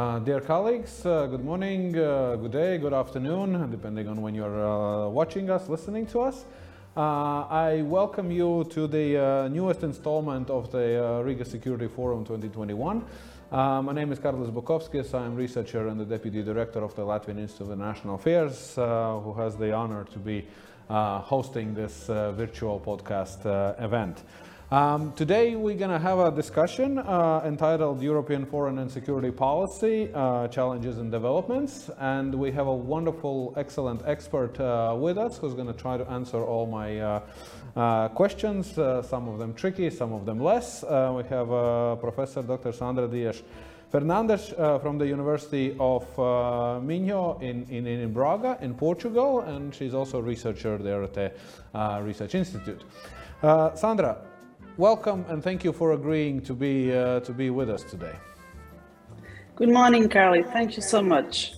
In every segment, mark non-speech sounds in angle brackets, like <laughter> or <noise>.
Uh, dear colleagues, uh, good morning, uh, good day, good afternoon, depending on when you're uh, watching us, listening to us. Uh, I welcome you to the uh, newest installment of the Riga Security Forum 2021. my name is Karlis Bukovskis. I'm researcher and the deputy director of the Latvian Institute of International Affairs, who has the honor to be hosting this virtual podcast event. Um, today we're going to have a discussion uh, entitled European Foreign and Security Policy uh, Challenges and Developments. And we have a wonderful, excellent expert uh, with us who's going to try to answer all my uh, uh, questions, uh, some of them tricky, some of them less. we have Professor Dr. Sandra Dias. Fernandes uh, from the University of uh, Minho in, in, in, Braga, in Portugal, and she's also a researcher there at the uh, Research Institute. Sandra, welcome and thank you for agreeing to be, uh, to be with us today. Good morning, Carly. Thank you so much.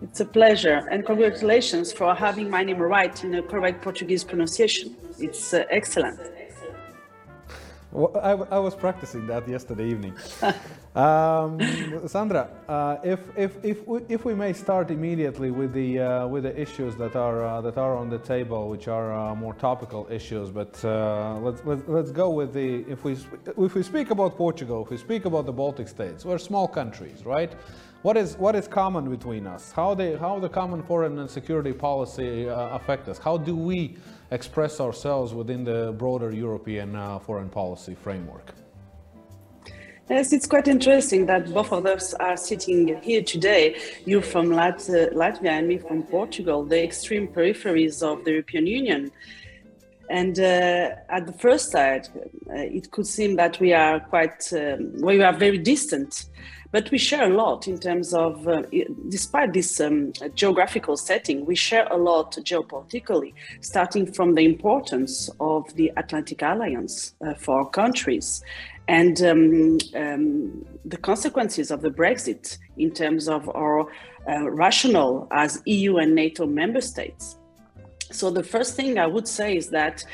It's a pleasure and congratulations for having my name right in a correct Portuguese pronunciation. It's uh, excellent. Well, I, I, was practicing that yesterday evening. <laughs> um, Sandra, uh, if, if, if, we, if we may start immediately with the, uh, with the issues that are, uh, that are on the table, which are uh, more topical issues, but uh, let's, let's, let's go with the, if we, if we speak about Portugal, if we speak about the Baltic states, we're small countries, right? What is, what is common between us? How, they, how the common foreign and security policy uh, affect us? How do we express ourselves within the broader European uh, foreign policy framework. Yes, it's quite interesting that both of us are sitting here today. You from Lat- Latvia and me from Portugal, the extreme peripheries of the European Union. And uh, at the first sight, uh, it could seem that we are quite, um, we are very distant. But we share a lot in terms of, uh, despite this um, geographical setting, we share a lot geopolitically, starting from the importance of the Atlantic Alliance uh, for our countries and um, um, the consequences of the Brexit in terms of our uh, as EU and NATO member states. So, the first thing I would say is that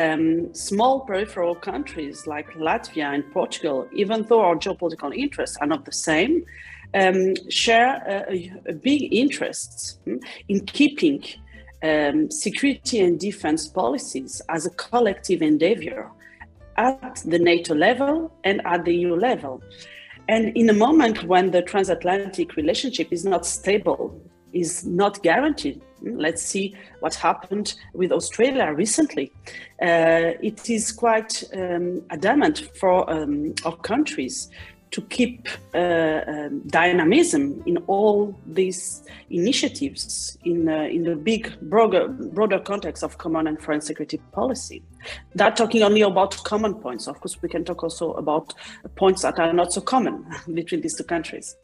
um, small peripheral countries like Latvia and Portugal, even though our geopolitical interests are not the same, um, share a, a, big interest hmm, in keeping um, security and defense policies as a collective endeavor at the NATO level and at the EU level. And in a moment when the transatlantic relationship is not stable, is not guaranteed, Let's see what happened with Australia recently. Uh, it is quite um, adamant for um, our countries to keep uh, um, dynamism in all these initiatives in, uh, in the big, broader, broader context of common and foreign security policy. That talking only about common points. Of course, we can talk also about points that are not so common <laughs> between these two countries.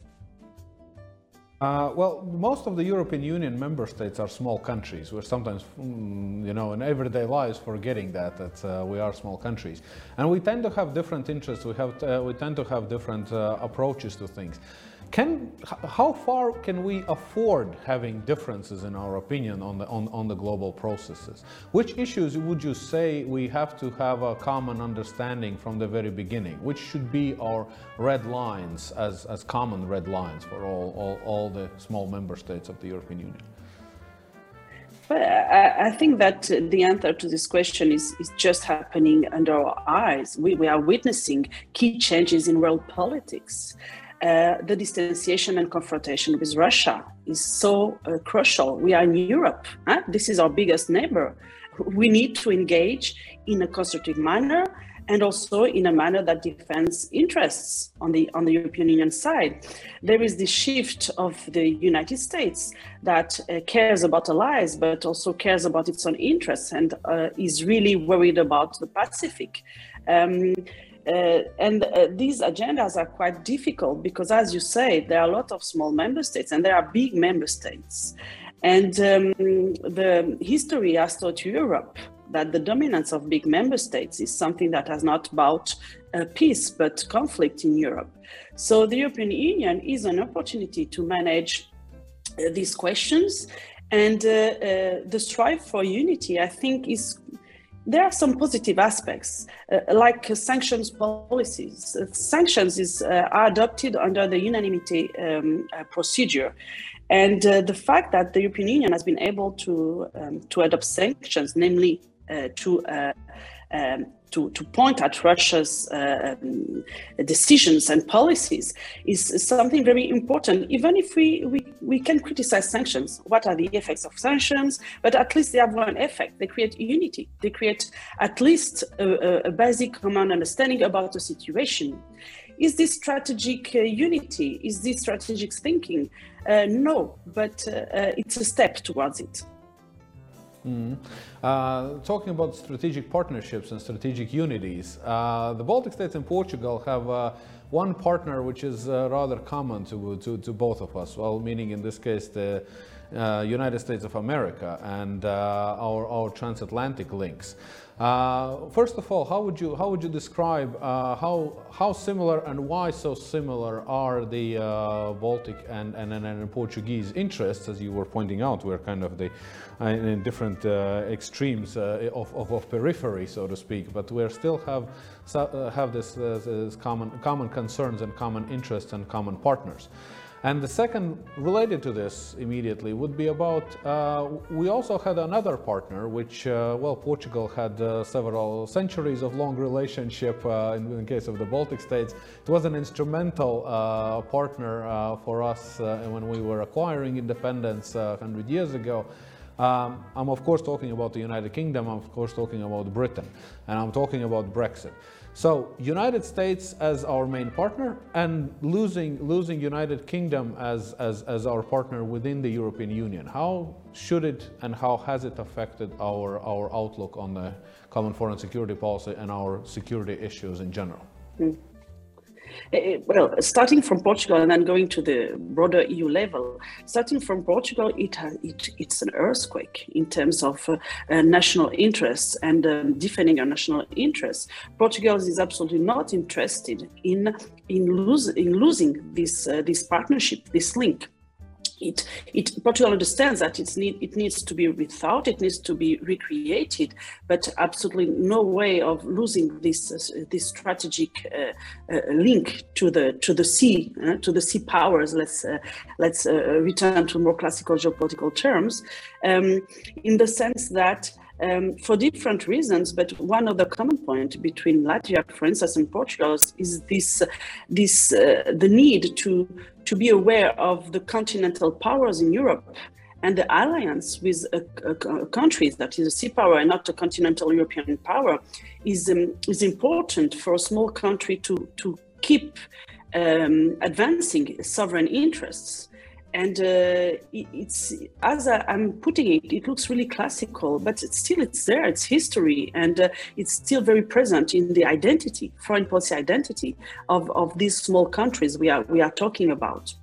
Uh, well, most of the European Union member states are small countries. We're sometimes, mm, you know, in everyday lives forgetting that that uh, we are small countries, and we tend to have different interests. We have uh, we tend to have different uh, approaches to things. Can, how far can we afford having differences in our opinion on the, on, on the global processes? Which issues would you say we have to have a common understanding from the very beginning? Which should be our red lines as, as common red lines for all, all, all the small member states of the European Union? Well, I, I think that the answer to this question is, is just happening under our eyes. We, we are witnessing key changes in world politics uh, the distanciation and confrontation with Russia is so uh, crucial. We are in Europe. Huh? This is our biggest neighbor. We need to engage in a constructive manner and also in a manner that defends interests on the on the European Union side. There is the shift of the United States that uh, cares about allies, but also cares about its own interests and uh, is really worried about the Pacific. Um, uh, and uh, these agendas are quite difficult because, as you say, there are a lot of small member states and there are big member states. And um, the history has taught Europe that the dominance of big member states is something that has not brought uh, peace but conflict in Europe. So the European Union is an opportunity to manage uh, these questions. And uh, uh, the strive for unity, I think, is there are some positive aspects, uh, like uh, sanctions policies. Uh, sanctions is, uh, are adopted under the unanimity um, uh, procedure. And uh, the fact that the European Union has been able to, um, to adopt sanctions, namely to um, to, to point at Russia's uh, um, decisions and policies is something very important. Even if we, we, we can criticize sanctions, what are the effects of sanctions? But at least they have one effect. They create unity. They create at least a, a basic common understanding about the situation. Is this strategic uh, unity? Is this strategic thinking? Uh, no, but uh, uh, it's a step towards it. Mm. Uh, talking about strategic partnerships and strategic unities, uh, the Baltic states and Portugal have uh, one partner which is uh, rather common to, to, to, both of us, well, meaning in this case the uh, United States of America and uh, our, our transatlantic links. Uh, first of all, how would you how would you describe uh, how how similar and why so similar are the uh, Baltic and, and, and Portuguese interests? As you were pointing out, we're kind of the uh, in different uh, extremes uh, of, of, of, periphery, so to speak, but we still have have this, this common common concerns and common interests and common partners. And the second, related to this immediately, would be about uh, we also had another partner, which, uh, well, Portugal had uh, several centuries of long relationship uh, in, in, case of the Baltic states. It was an instrumental uh, partner uh, for us when we were acquiring independence 100 years ago. Um, I'm, of course, talking about the United Kingdom, I'm, of course, talking about Britain, and I'm talking about Brexit. So United States as our main partner and losing, losing United Kingdom as, as, as our partner within the European Union. How should it and how has it affected our, our outlook on the common foreign security policy and our security issues in general? Mm. Eh, eh, well, starting from Portugal and then going to the broader EU level, starting from Portugal, it, it it's an earthquake in terms of uh, uh, national interests and um, defending our national interests. Portugal is absolutely not interested in in, lose, in losing this uh, this partnership, this link it, it Portugal understands that it's need, it needs to be rethought, it needs to be recreated, but absolutely no way of losing this uh, this strategic uh, uh, link to the to the sea uh, to the sea powers. Let's uh, let's uh, return to more classical geopolitical terms, um, in the sense that um, for different reasons. But one of the common point between Latvia, for instance, and Portugal is this this uh, the need to to be aware of the continental powers in Europe and the alliance with a, a, a country that is a sea power and not a continental European power is um, is important for a small country to to keep um, advancing sovereign interess and uh, it's as I, am putting it it looks really classical but it's still it's there it's history and uh, it's still very present in the identity foreign policy identity of, of these small countries we are we are talking about.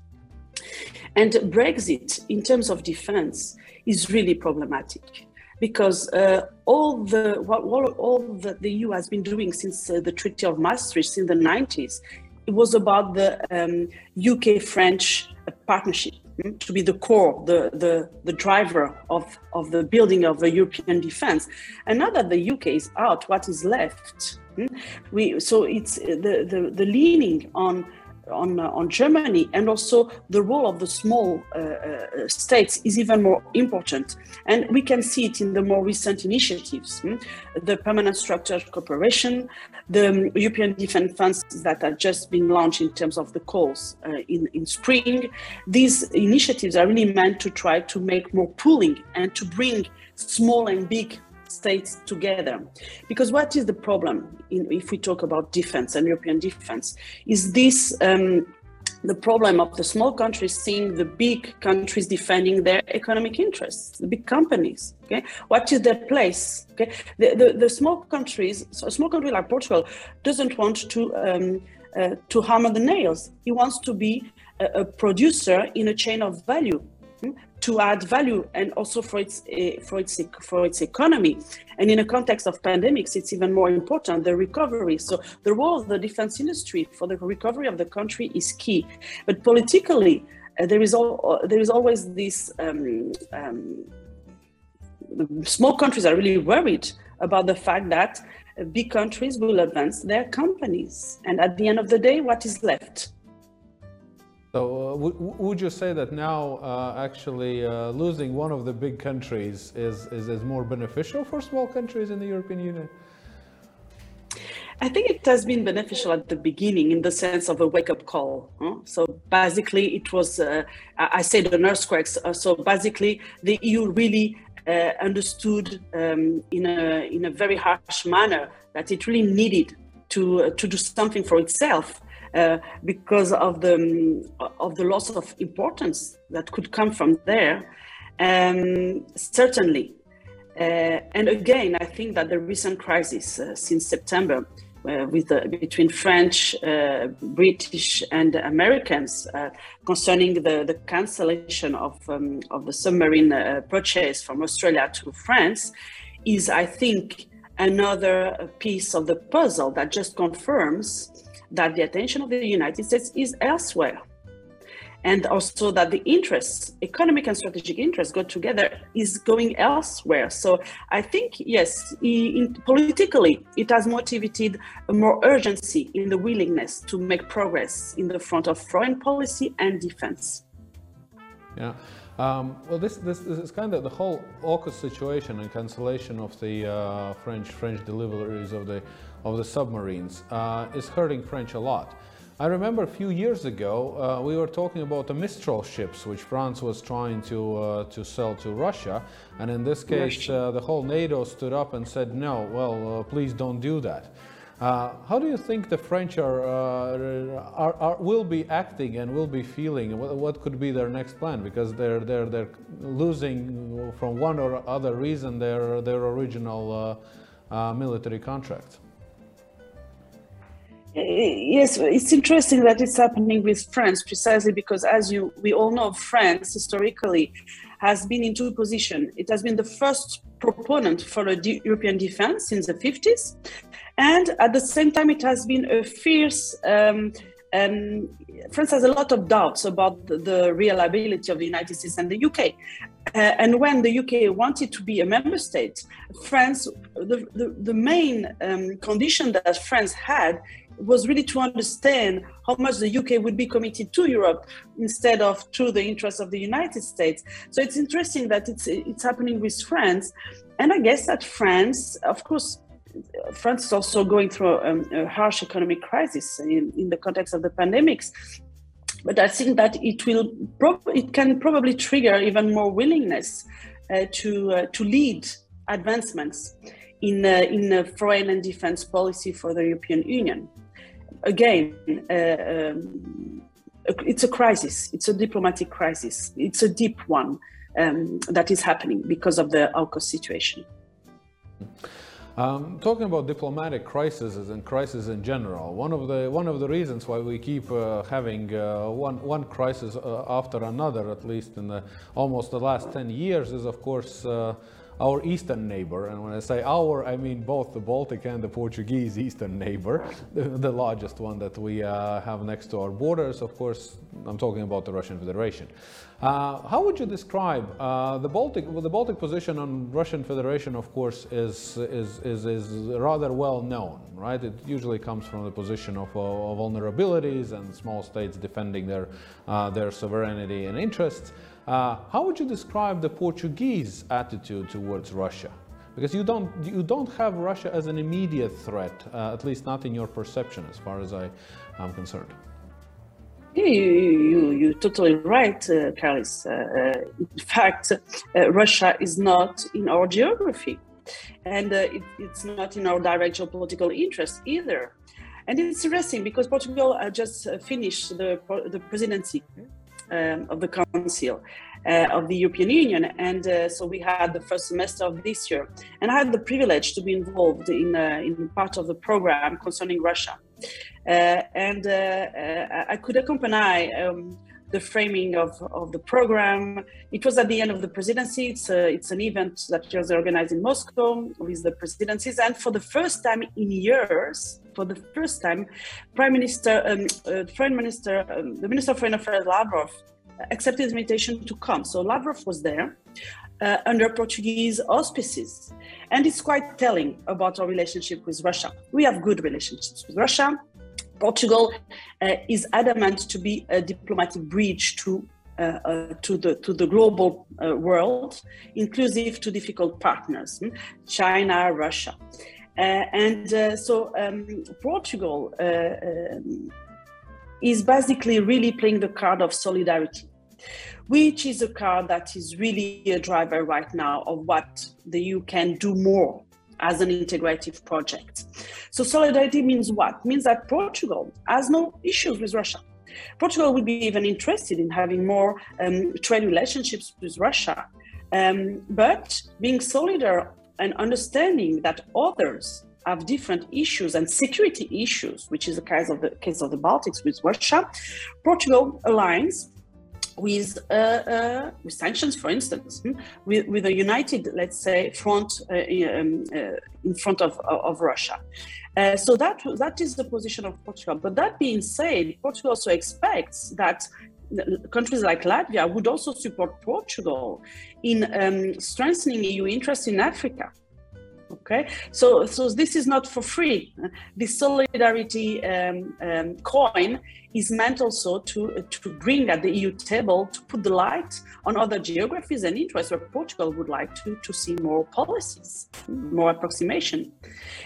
And brexit in terms of defense is really problematic because uh, all the what all, all the EU has been doing since uh, the Treaty of Maastricht in the 90s, it was about the um, UK French partnership to be the core, the, the, the driver of, of the building of the European defense. And now that the UK is out, what is left? Hmm, we, so it's the, the, the leaning on on, uh, on Germany and also the role of the small uh, uh, states is even more important. And we can see it in the more recent initiatives hmm? the permanent structured cooperation, the um, European defense funds that are just being launched in terms of the calls in, in spring. These initiatives are really meant to try to make more pooling and to bring small and big states together. Because what is the problem in, if we talk about defense and European defense? Is this um, the problem of the small countries seeing the big countries defending their economic interests, the big companies? Okay, what is their place? Okay, the, the, the small countries, so a small country like Portugal, doesn't want to um, uh, to hammer the nails. He wants to be a, a producer in a chain of value to add value and also for its uh, for its for its economy and in a context of pandemics it's even more important the recovery so the role of the defense industry for the recovery of the country is key but politically uh, there is all, uh, there is always this um, um, small countries are really worried about the fact that big countries will advance their companies. And at the end of the day, what is left? So, uh, would you say that now uh, actually uh, losing one of the big countries is, is, is more beneficial for small countries in the European Union? I think it has been beneficial at the beginning in the sense of a wake up call. Huh? So basically, it was, uh, I said an earthquake. Uh, so basically, the EU really uh, understood um, in, a, in a very harsh manner that it really needed to, to do something for itself. Uh, because of the um, of the loss of importance that could come from there, um, certainly, uh, and again, I think that the recent crisis uh, since September uh, with the, between French, uh, British, and Americans uh, concerning the, the cancellation of, um, of the submarine purchase from Australia to France is, I think, another piece of the puzzle that just confirms that the attention of the United States is elsewhere and also that the interests, economic and strategic interests, go together is going elsewhere. So I think yes, in, politically, it has motivated more urgency in the willingness to make progress in the front of foreign policy and defense. Yeah. Um, well, this, this, this, is kind of the whole AUKUS situation and cancellation of the uh, French French deliveries of the of the submarines uh, is hurting French a lot. I remember a few years ago uh, we were talking about the Mistral ships which France was trying to uh, to sell to Russia, and in this case uh, the whole NATO stood up and said no. Well, uh, please don't do that. Uh, how do you think the French are, uh, are, are, will be acting and will be feeling? What, what, could be their next plan? Because they're they're they're losing from one or other reason their their original military contracts. Yes, it's interesting that it's happening with France precisely because, as you we all know, France historically has been in two positions. It has been the first proponent for a de- European defense since the 50s, and at the same time, it has been a fierce. Um, um, France has a lot of doubts about the, the reliability of the United States and the UK. Uh, and when the UK wanted to be a member state, France, the, the, the main um, condition that France had was really to understand how much the UK would be committed to Europe instead of to the interests of the United States. So it's interesting that it's it's happening with France, and I guess that France, of course. France is also going through um, a harsh economic crisis in, in the context of the pandemics, but I think that it will it can probably trigger even more willingness uh, to uh, to lead advancements in uh, in foreign and defense policy for the European Union again, uh, um, it's a crisis. It's a diplomatic crisis. It's a deep one um, that is happening because of the AUKUS situation. Um, talking about diplomatic crises and crises in general, one of the one of the reasons why we keep uh, having uh, one one crisis uh, after another, at least in the almost the last ten years, is of course uh, our eastern neighbor, and when I say our, I mean both the Baltic and the Portuguese eastern neighbor, <laughs> the, the largest one that we uh, have next to our borders. Of course, I'm talking about the Russian Federation. Uh, how would you describe uh, the Baltic? Well, the Baltic position on Russian Federation, of course, is, is, is, is rather well known, right? It usually comes from the position of, uh, of vulnerabilities and small states defending their, uh, their sovereignty and interests. Uh, how would you describe the Portuguese attitude towards Russia? Because you don't, you don't have Russia as an immediate threat, uh, at least not in your perception, as far as I am concerned. You, you, you're totally right, uh, Carlos. Uh, uh, in fact, uh, Russia is not in our geography, and uh, it, it's not in our direct geopolitical interest either. And it's interesting because Portugal just finished the, the presidency um, of the Council uh, of the European Union. And uh, so we had the first semester of this year. And I had the privilege to be involved in, uh, in part of the program concerning Russia. Uh, and uh, uh, I could accompany um, the framing of, of the program. It was at the end of the presidency. It's, a, it's an event that was organized in Moscow with the presidencies. And for the first time in years, for the first time, Prime Minister, um, uh, Foreign Minister, um, the Minister of Foreign Affairs Lavrov accepted the invitation to come. So Lavrov was there. uh, under Portuguese auspices. And it's quite telling about our relationship with Russia. We have good relationships with Russia. Portugal uh, is adamant to be a diplomatic bridge to uh, uh, to the to the global uh, world, inclusive to difficult partners, hmm? China, Russia, and uh, so um, Portugal um, is basically really playing the card of solidarity which is a card that is really a driver right now of what the EU can do more as an integrative project. So solidarity means what? Means that Portugal has no issues with Russia. Portugal would be even interested in having more um, trade relationships with Russia. Um, but being solidar and understanding that others have different issues and security issues, which is the case of the case of the Baltics with Russia, Portugal aligns with, uh, uh, with sanctions, for instance, hmm, with, with a united, let's say, front uh, um, uh, in front of, of Russia. Uh, so that that is the position of Portugal. But that being said, Portugal also expects that countries like Latvia would also support Portugal in um, strengthening EU interest in Africa. Okay, so so this is not for free. This solidarity um, um, coin is meant also to to bring at the EU table to put the light on other geographies and interests where Portugal would like to to see more policies, more approximation,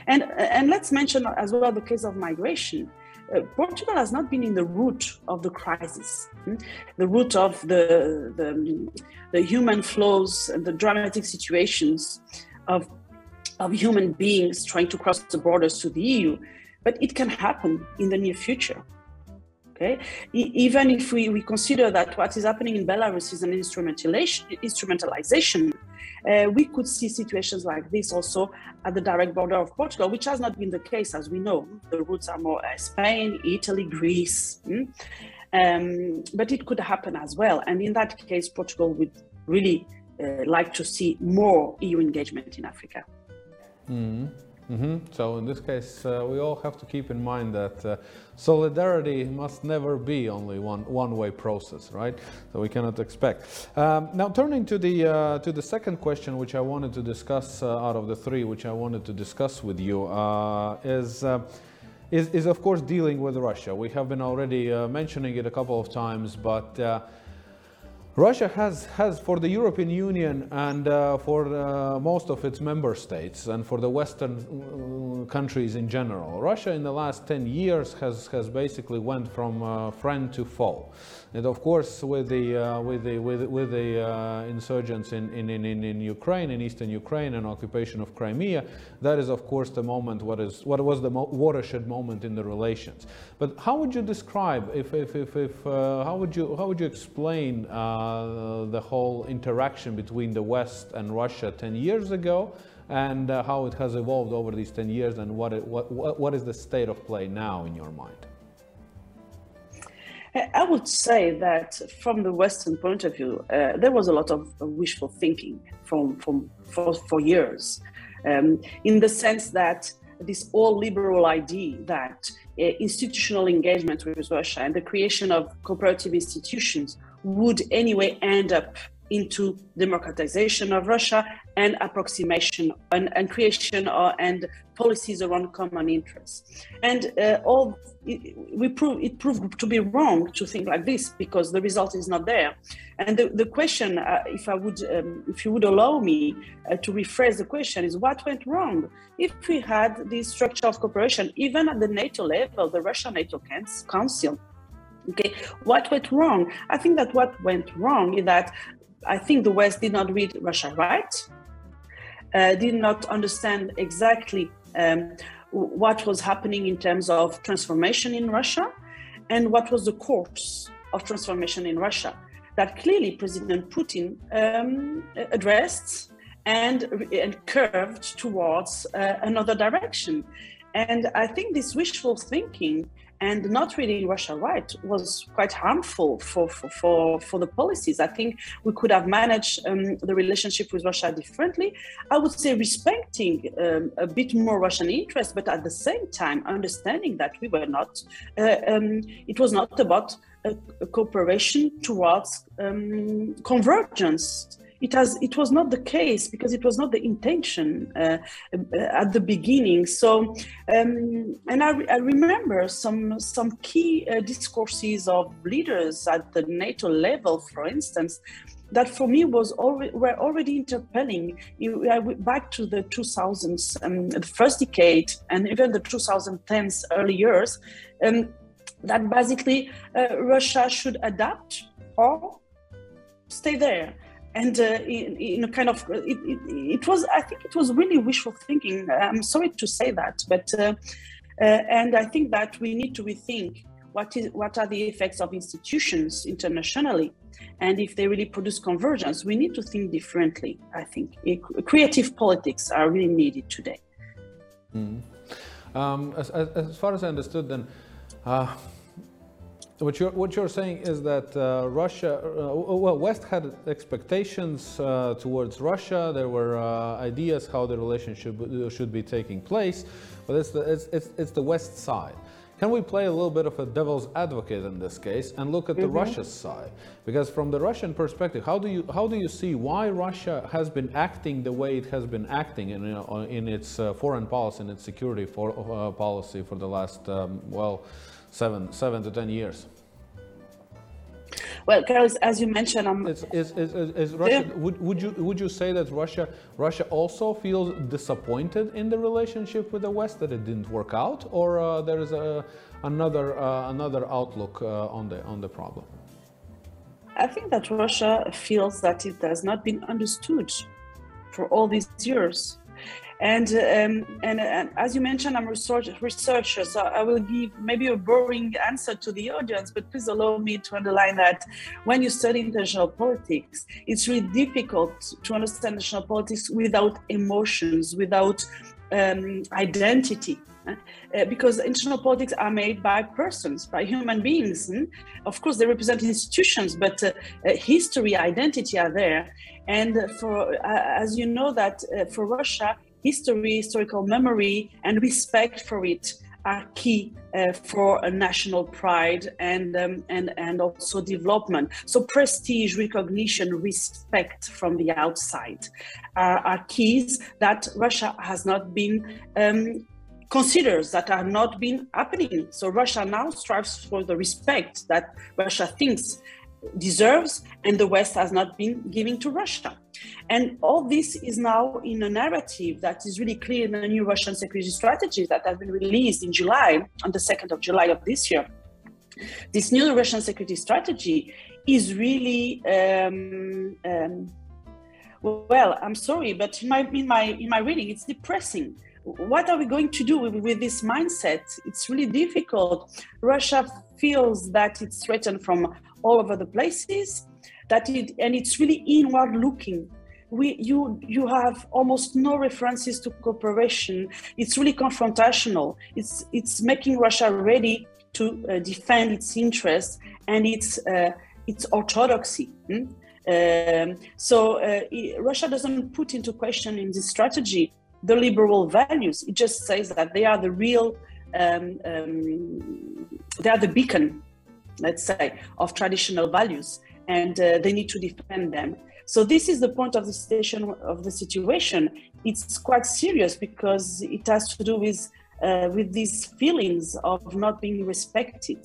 and and let's mention as well the case of migration. Uh, Portugal has not been in the root of the crisis, hmm? the root of the, the, the human flows and the dramatic situations of of human beings trying to cross the borders to the EU, but it can happen in the near future. Okay, even if we, we consider that what is happening in Belarus is an instrumentalization, instrumentalization uh, we could see situations like this also at the direct border of Portugal, which has not been the case, as we know. The routes are more uh, Spain, Italy, Greece. Mm? Um, but it could happen as well. And in that case, Portugal would really uh, like to see more EU engagement in Africa. Mm-hmm. Mm-hmm. So in this case, uh, we all have to keep in mind that uh, solidarity must never be only one one-way process, right? So we cannot expect. Um, now, turning to the uh, to the second question, which I wanted to discuss uh, out of the three, which I wanted to discuss with you, uh, is. Uh, is, is of course dealing with Russia. We have been already mentioning it a couple of times, but Russia has, has, for the European Union and uh, for uh, most of its member states and for the Western uh, countries in general, Russia in the last 10 years has, has basically went from uh, friend to foe. And of course, with the, uh, with the, with, with the uh, insurgents in, in, in, in Ukraine, in eastern Ukraine, and occupation of Crimea, that is of course the moment, what, is, what was the mo watershed moment in the relations. But how would you describe, if, if, if, if how, would you, how would you explain uh, the whole interaction between the West and Russia 10 years ago and uh, how it has evolved over these 10 years and what, it, what, what is the state of play now in your mind? I would say that from the Western point of view, uh, there was a lot of wishful thinking from, from for, for years, um, in the sense that this all liberal idea that uh, institutional engagement with Russia and the creation of cooperative institutions would anyway end up into democratization of Russia and approximation and, and creation or, and policies around common interests. And uh, all we prove it proved to be wrong to think like this because the result is not there. And the, the question, uh, if I would, um, if you would allow me uh, to rephrase the question, is what went wrong? If we had this structure of cooperation, even at the NATO level, the Russian NATO Council Okay, what went wrong? I think that what went wrong is that I think the West did not read Russia right, uh, did not understand exactly um, what was happening in terms of transformation in Russia and what was the course of transformation in Russia that clearly President Putin um, addressed and, and curved towards uh, another direction. And I think this wishful thinking and not reading Russia right was quite harmful for, for, for, for the policies. I think we could have managed um, the relationship with Russia differently. I would say respecting um, a bit more Russian interest, but at the same time understanding that we were not, uh, um, it was not about a, a cooperation towards um, convergence it has it was not the case because it was not the intention uh, uh at the beginning. So, um, and I, I, remember some some key uh, discourses of leaders at the NATO level, for instance, that for me was already were already interpelling. Back to the 2000s, um, the first decade, and even the 2010s early years, um, that basically uh, Russia should adapt or stay there. And uh, a kind of, it, it, it, was, I think it was really wishful thinking. I'm sorry to say that, but, uh, uh, and I think that we need to rethink what is what are the effects of institutions internationally and if they really produce convergence we need to think differently i think creative politics are really needed today mm. um, as, as, as, far as i understood then uh, what you're, what you're saying is that uh, Russia, uh, well, West had expectations uh, towards Russia. There were uh, ideas how the relationship should be taking place, but it's the, it's, it's, it's the West side. Can we play a little bit of a devil's advocate in this case and look at the mm-hmm. Russia side? Because from the Russian perspective, how do you how do you see why Russia has been acting the way it has been acting in in its uh, foreign policy and its security for, uh, policy for the last um, well seven seven to ten years? Well, Carlos, as you mentioned, um, is, is, is, is Russia, yeah. would, would, you, would you say that Russia, Russia also feels disappointed in the relationship with the West, that it didn't work out, or uh, there is a, another, uh, another outlook uh, on, the, on the problem? I think that Russia feels that it has not been understood for all these years. And, um, and, and as you mentioned, I'm a research, researcher, so I will give maybe a boring answer to the audience, but please allow me to underline that when you study international politics, it's really difficult to understand international politics without emotions, without um, identity. Uh, because international politics are made by persons, by human beings. Hmm? Of course, they represent institutions, but uh, uh, history, identity are there. And for, uh, as you know, that uh, for Russia, history, historical memory, and respect for it are key uh, for a national pride and um, and and also development. So prestige, recognition, respect from the outside are, are keys that Russia has not been. Um, considers that are not been happening. So Russia now strives for the respect that Russia thinks deserves and the West has not been giving to Russia. And all this is now in a narrative that is really clear in the new Russian security strategy that has been released in July, on the 2nd of July of this year. This new Russian security strategy is really um, um, well. I'm sorry, but in my in my in my reading, it's depressing. What are we going to do with, with this mindset? It's really difficult. Russia feels that it's threatened from all over the places that it and it's really inward looking. We you you have almost no references to cooperation. It's really confrontational. It's it's making russia ready to uh, defend its interests and its uh, its orthodoxy. Hmm? um, so uh, it, russia doesn't put into question in this strategy the liberal values. It just says that they are the real um, um, they are the beacon let's say of traditional values and uh, they need to defend them. So this is the point of the station of the situation. It's quite serious because it has to do with uh, with these feelings of not being respected,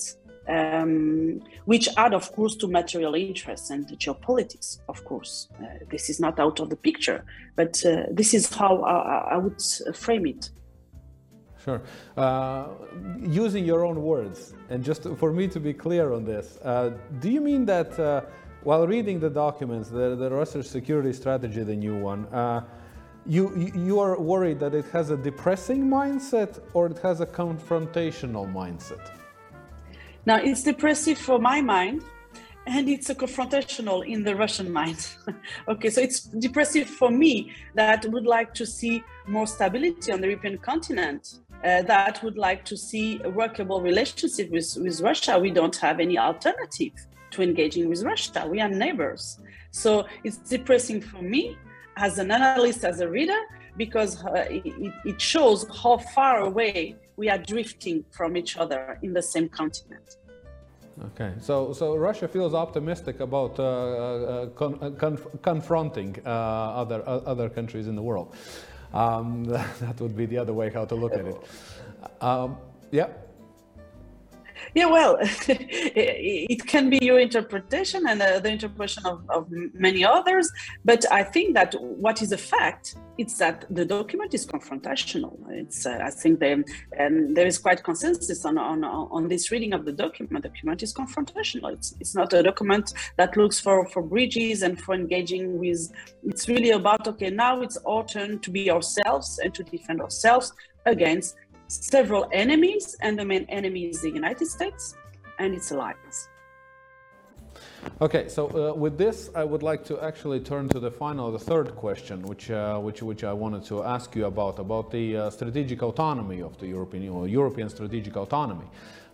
um, which add, of course, to material interests and geopolitics. Of course, uh, this is not out of the picture, but uh, this is how I, I, would frame it. Sure. Uh, using your own words, and just for me to be clear on this, uh, do you mean that? Uh, while reading the documents, the, the Russian security strategy, the new one, uh, you, you are worried that it has a depressing mindset or it has a confrontational mindset? Now, it's depressive for my mind and it's a confrontational in the Russian mind. <laughs> okay, so it's depressive for me that would like to see more stability on the European continent. Uh, that would like to see a workable relationship with, with Russia. We don't have any alternative to engaging with Russia. We are neighbors. So it's depressing for me as an analyst, as a reader, because uh, it, it shows how far away we are drifting from each other in the same continent. Okay, so so Russia feels optimistic about uh, uh, con uh, conf confronting uh, other uh, other countries in the world. Um, <laughs> that would be the other way how to look at it. Um, yeah. Yeah, well, <laughs> it can be your interpretation and uh, the interpretation of, of, many others. But I think that what is a fact is that the document is confrontational. It's, uh, I think they, and there is quite consensus on, on, on this reading of the document. The document is confrontational. It's, it's not a document that looks for, for bridges and for engaging with, it's really about, okay, now it's our turn to be ourselves and to defend ourselves against several enemies, and the main enemy is the United States and its allies. Okay, so uh, with this, I would like to actually turn to the final, the third question, which uh, which which I wanted to ask you about about the uh, strategic autonomy of the European or European strategic autonomy,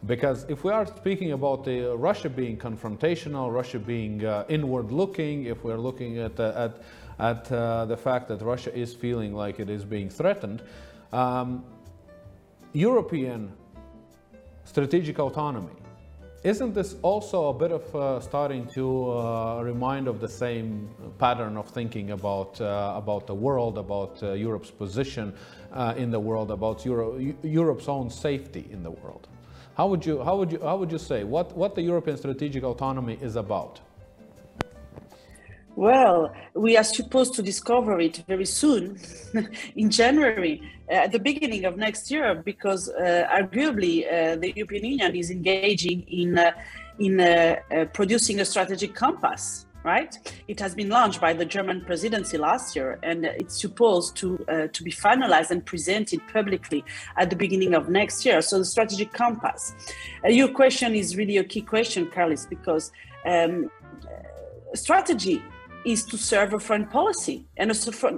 because if we are speaking about the Russia being confrontational, Russia being uh, inward-looking, if we're looking at at at uh, the fact that Russia is feeling like it is being threatened. Um, European strategic autonomy. Isn't this also a bit of uh, starting to uh, remind of the same pattern of thinking about uh, about the world, about uh, Europe's position uh, in the world, about Euro Europe's own safety in the world? How would you how would you how would you say what what the European strategic autonomy is about? Well, we are supposed to discover it very soon, <laughs> in January, uh, at the beginning of next year, because uh, arguably uh, the European Union is engaging in uh, in uh, uh, producing a strategic compass. Right? It has been launched by the German presidency last year, and it's supposed to to be finalized and presented publicly at the beginning of next year. So the strategic compass. your question is really a key question, Carlos, because. Um, strategy is to serve a foreign policy. And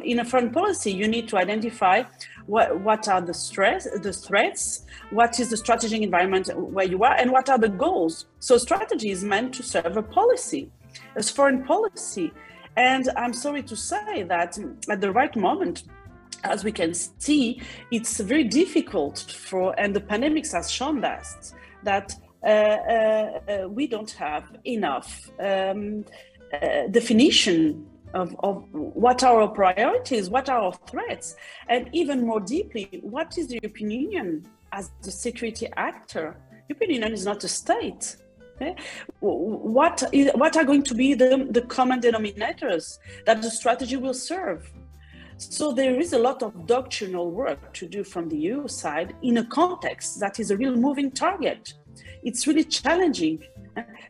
in a foreign policy, you need to identify what, what are the stress, the threats, what is the strategic environment where you are, and what are the goals. So strategy is meant to serve a policy, as foreign policy. And I'm sorry to say that at the right moment, as we can see, it's very difficult for, and the pandemics has shown that, that uh, uh, uh, we don't have enough um, uh, definition of, of what are our priorities, what are our threats, and even more deeply, what is the European Union as the security actor? European Union is not a state. Okay? What, is, what are going to be the, the common denominators that the strategy will serve? So there is a lot of doctrinal work to do from the EU side in a context that is a real moving target. It's really challenging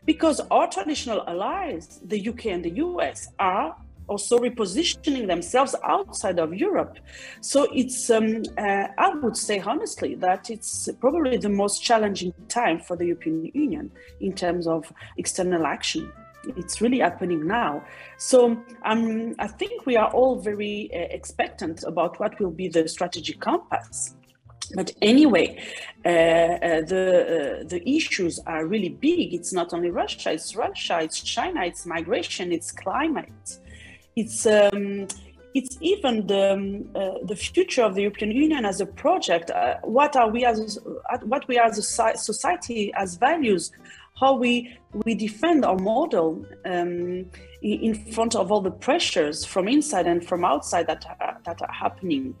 because our traditional allies, the UK and the US, are also repositioning themselves outside of Europe. So it's, um, uh, I would say honestly, that it's probably the most challenging time for the European Union in terms of external action. It's really happening now. So um, I think we are all very uh, expectant about what will be the strategic compass. But anyway, uh, uh, the uh, the issues are really big. It's not only Russia; it's Russia, it's China, it's migration, it's climate, it's um, it's even the um, uh, the future of the European Union as a project. Uh, what are we as what we are as a society as values? How we we defend our model um, in front of all the pressures from inside and from outside that are, that are happening.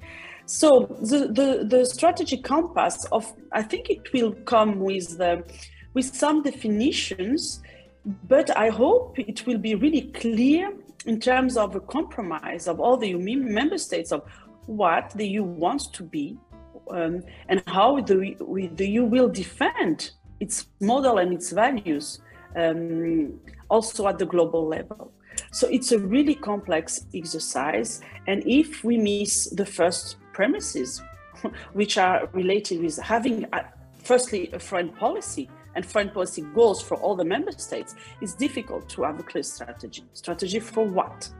So the, the, the strategy compass of I think it will come with the with some definitions, but I hope it will be really clear in terms of a compromise of all the EU member states of what the EU wants to be um, and how the, the EU will defend its model and its values um, also at the global level. So it's a really complex exercise. And if we miss the first premises, <laughs> which are related with having, a, firstly, a foreign policy and foreign policy goals for all the member states, it's difficult to have a clear strategy. Strategy for what?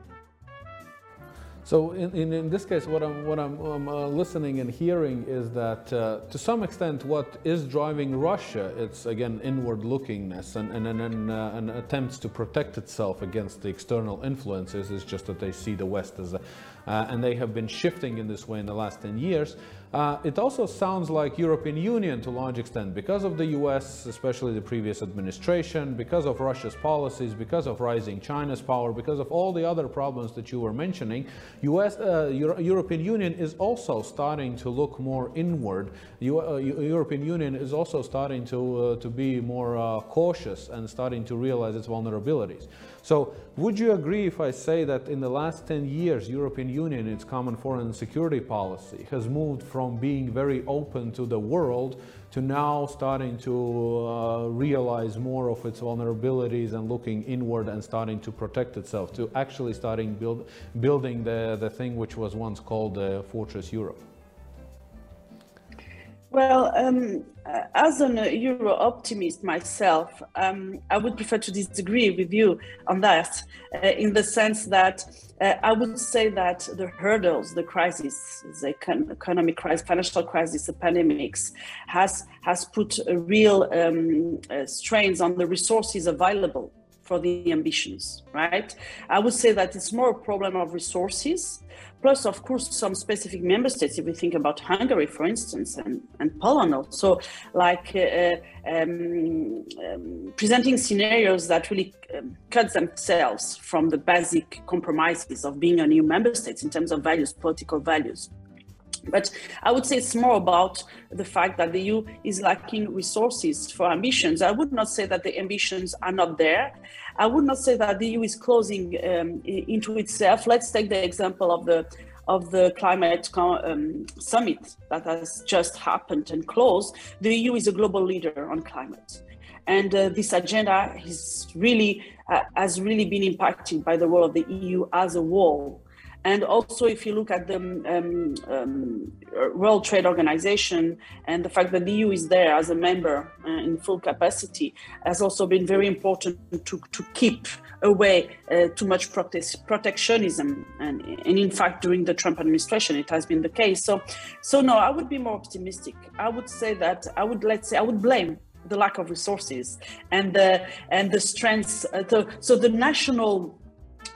So in, in, in, this case, what I'm, what I'm, um, uh, listening and hearing is that uh, to some extent what is driving Russia, it's again inward lookingness and, and, and, uh, and, attempts to protect itself against the external influences is just that they see the West as a, Uh, and they have been shifting in this way in the last 10 years. Uh, it also sounds like European Union to a large extent because of the US, especially the previous administration, because of Russia's policies, because of rising China's power, because of all the other problems that you were mentioning. US, uh, Euro European Union is also starting to look more inward. U uh, European Union is also starting to, uh, to be more uh, cautious and starting to realize its vulnerabilities. So would you agree if I say that in the last 10 years, European Union, its common foreign and security policy, has moved from being very open to the world to now starting to uh, realize more of its vulnerabilities and looking inward and starting to protect itself, to actually starting build, building the, the thing which was once called the Fortress Europe? Well, um, uh, as an Euro optimist myself, um, I would prefer to disagree with you on that, uh, in the sense that uh, I would say that the hurdles, the crisis, the economic crisis, financial crisis, the pandemics, has has put real um, uh, strains on the resources available for the ambitions, right? I would say that it's more a problem of resources, plus, of course, some specific member states. If we think about Hungary, for instance, and, and Poland also, like uh, um, um, presenting scenarios that really um, cut themselves from the basic compromises of being a new member state in terms of values, political values. But I would say it's more about the fact that the EU is lacking resources for ambitions. I would not say that the ambitions are not there. I would not say that the EU is closing um, into itself. Let's take the example of the of the climate um, summit that has just happened and closed. The EU is a global leader on climate and uh, this agenda is really uh, has really been impacted by the role of the EU as a whole and also, if you look at the um, um, World Trade Organization and the fact that the EU is there as a member uh, in full capacity has also been very important to, to keep away uh, too much protectionism. And, and in fact, during the Trump administration, it has been the case. So, so no, I would be more optimistic. I would say that I would, let's say, I would blame the lack of resources and the and the strengths. Uh, so, so the national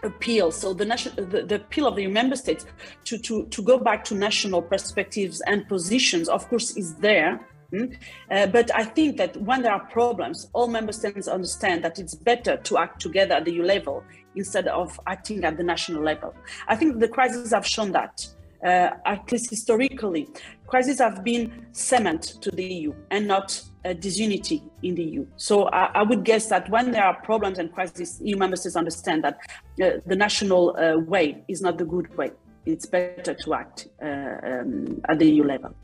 appeal so the national the, the, appeal of the member states to, to to go back to national perspectives and positions of course is there mm? uh, but I think that when there are problems, all member states understand that it's better to act together at the EU level instead of acting at the national level. I think the crises have shown that uh, at least historically, crises have been cement to the EU and not disunity in the EU. So I, I, would guess that when there are problems and crises, EU member states understand that uh, the national uh, way is not the good way. It's better to act uh, um, at the EU level.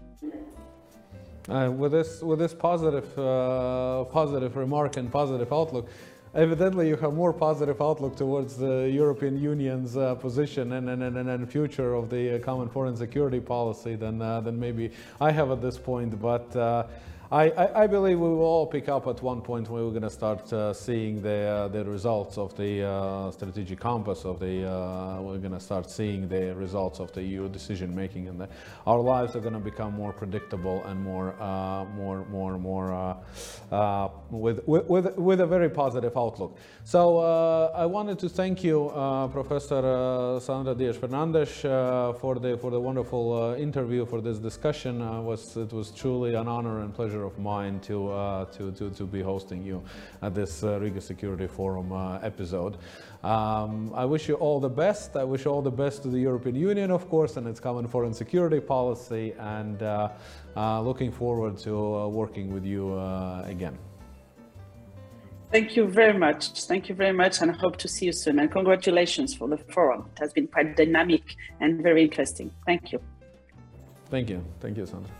Uh, with this, with this positive, uh, positive remark and positive outlook, evidently you have more positive outlook towards the European Union's uh, position and, and, and, and future of the common foreign security policy than, uh, than maybe I have at this point. But uh, I, I, I, believe we will all pick up at one point when we're going to start uh, seeing the, uh, the results of the uh, strategic compass of the, uh, we're going to start seeing the results of the EU decision making and the, our lives are going to become more predictable and more, uh, more, more, more uh, with, with, with a very positive outlook. So I wanted to thank you, Professor Sandra Dias Fernandes, for, the, for the wonderful interview, for this discussion. was, it was truly an honor and pleasure of mine to, uh, to, to, to, be hosting you at this uh, Riga Security Forum uh, episode. Um, I wish you all the best. I wish all the best to the European Union, of course, and its common foreign security policy, and uh, uh, looking forward to uh, working with you again. Thank you very much. Thank you very much, and I hope to see you soon. And congratulations for the forum. It has been quite dynamic and very interesting. Thank you. Thank you. Thank you, Sandra.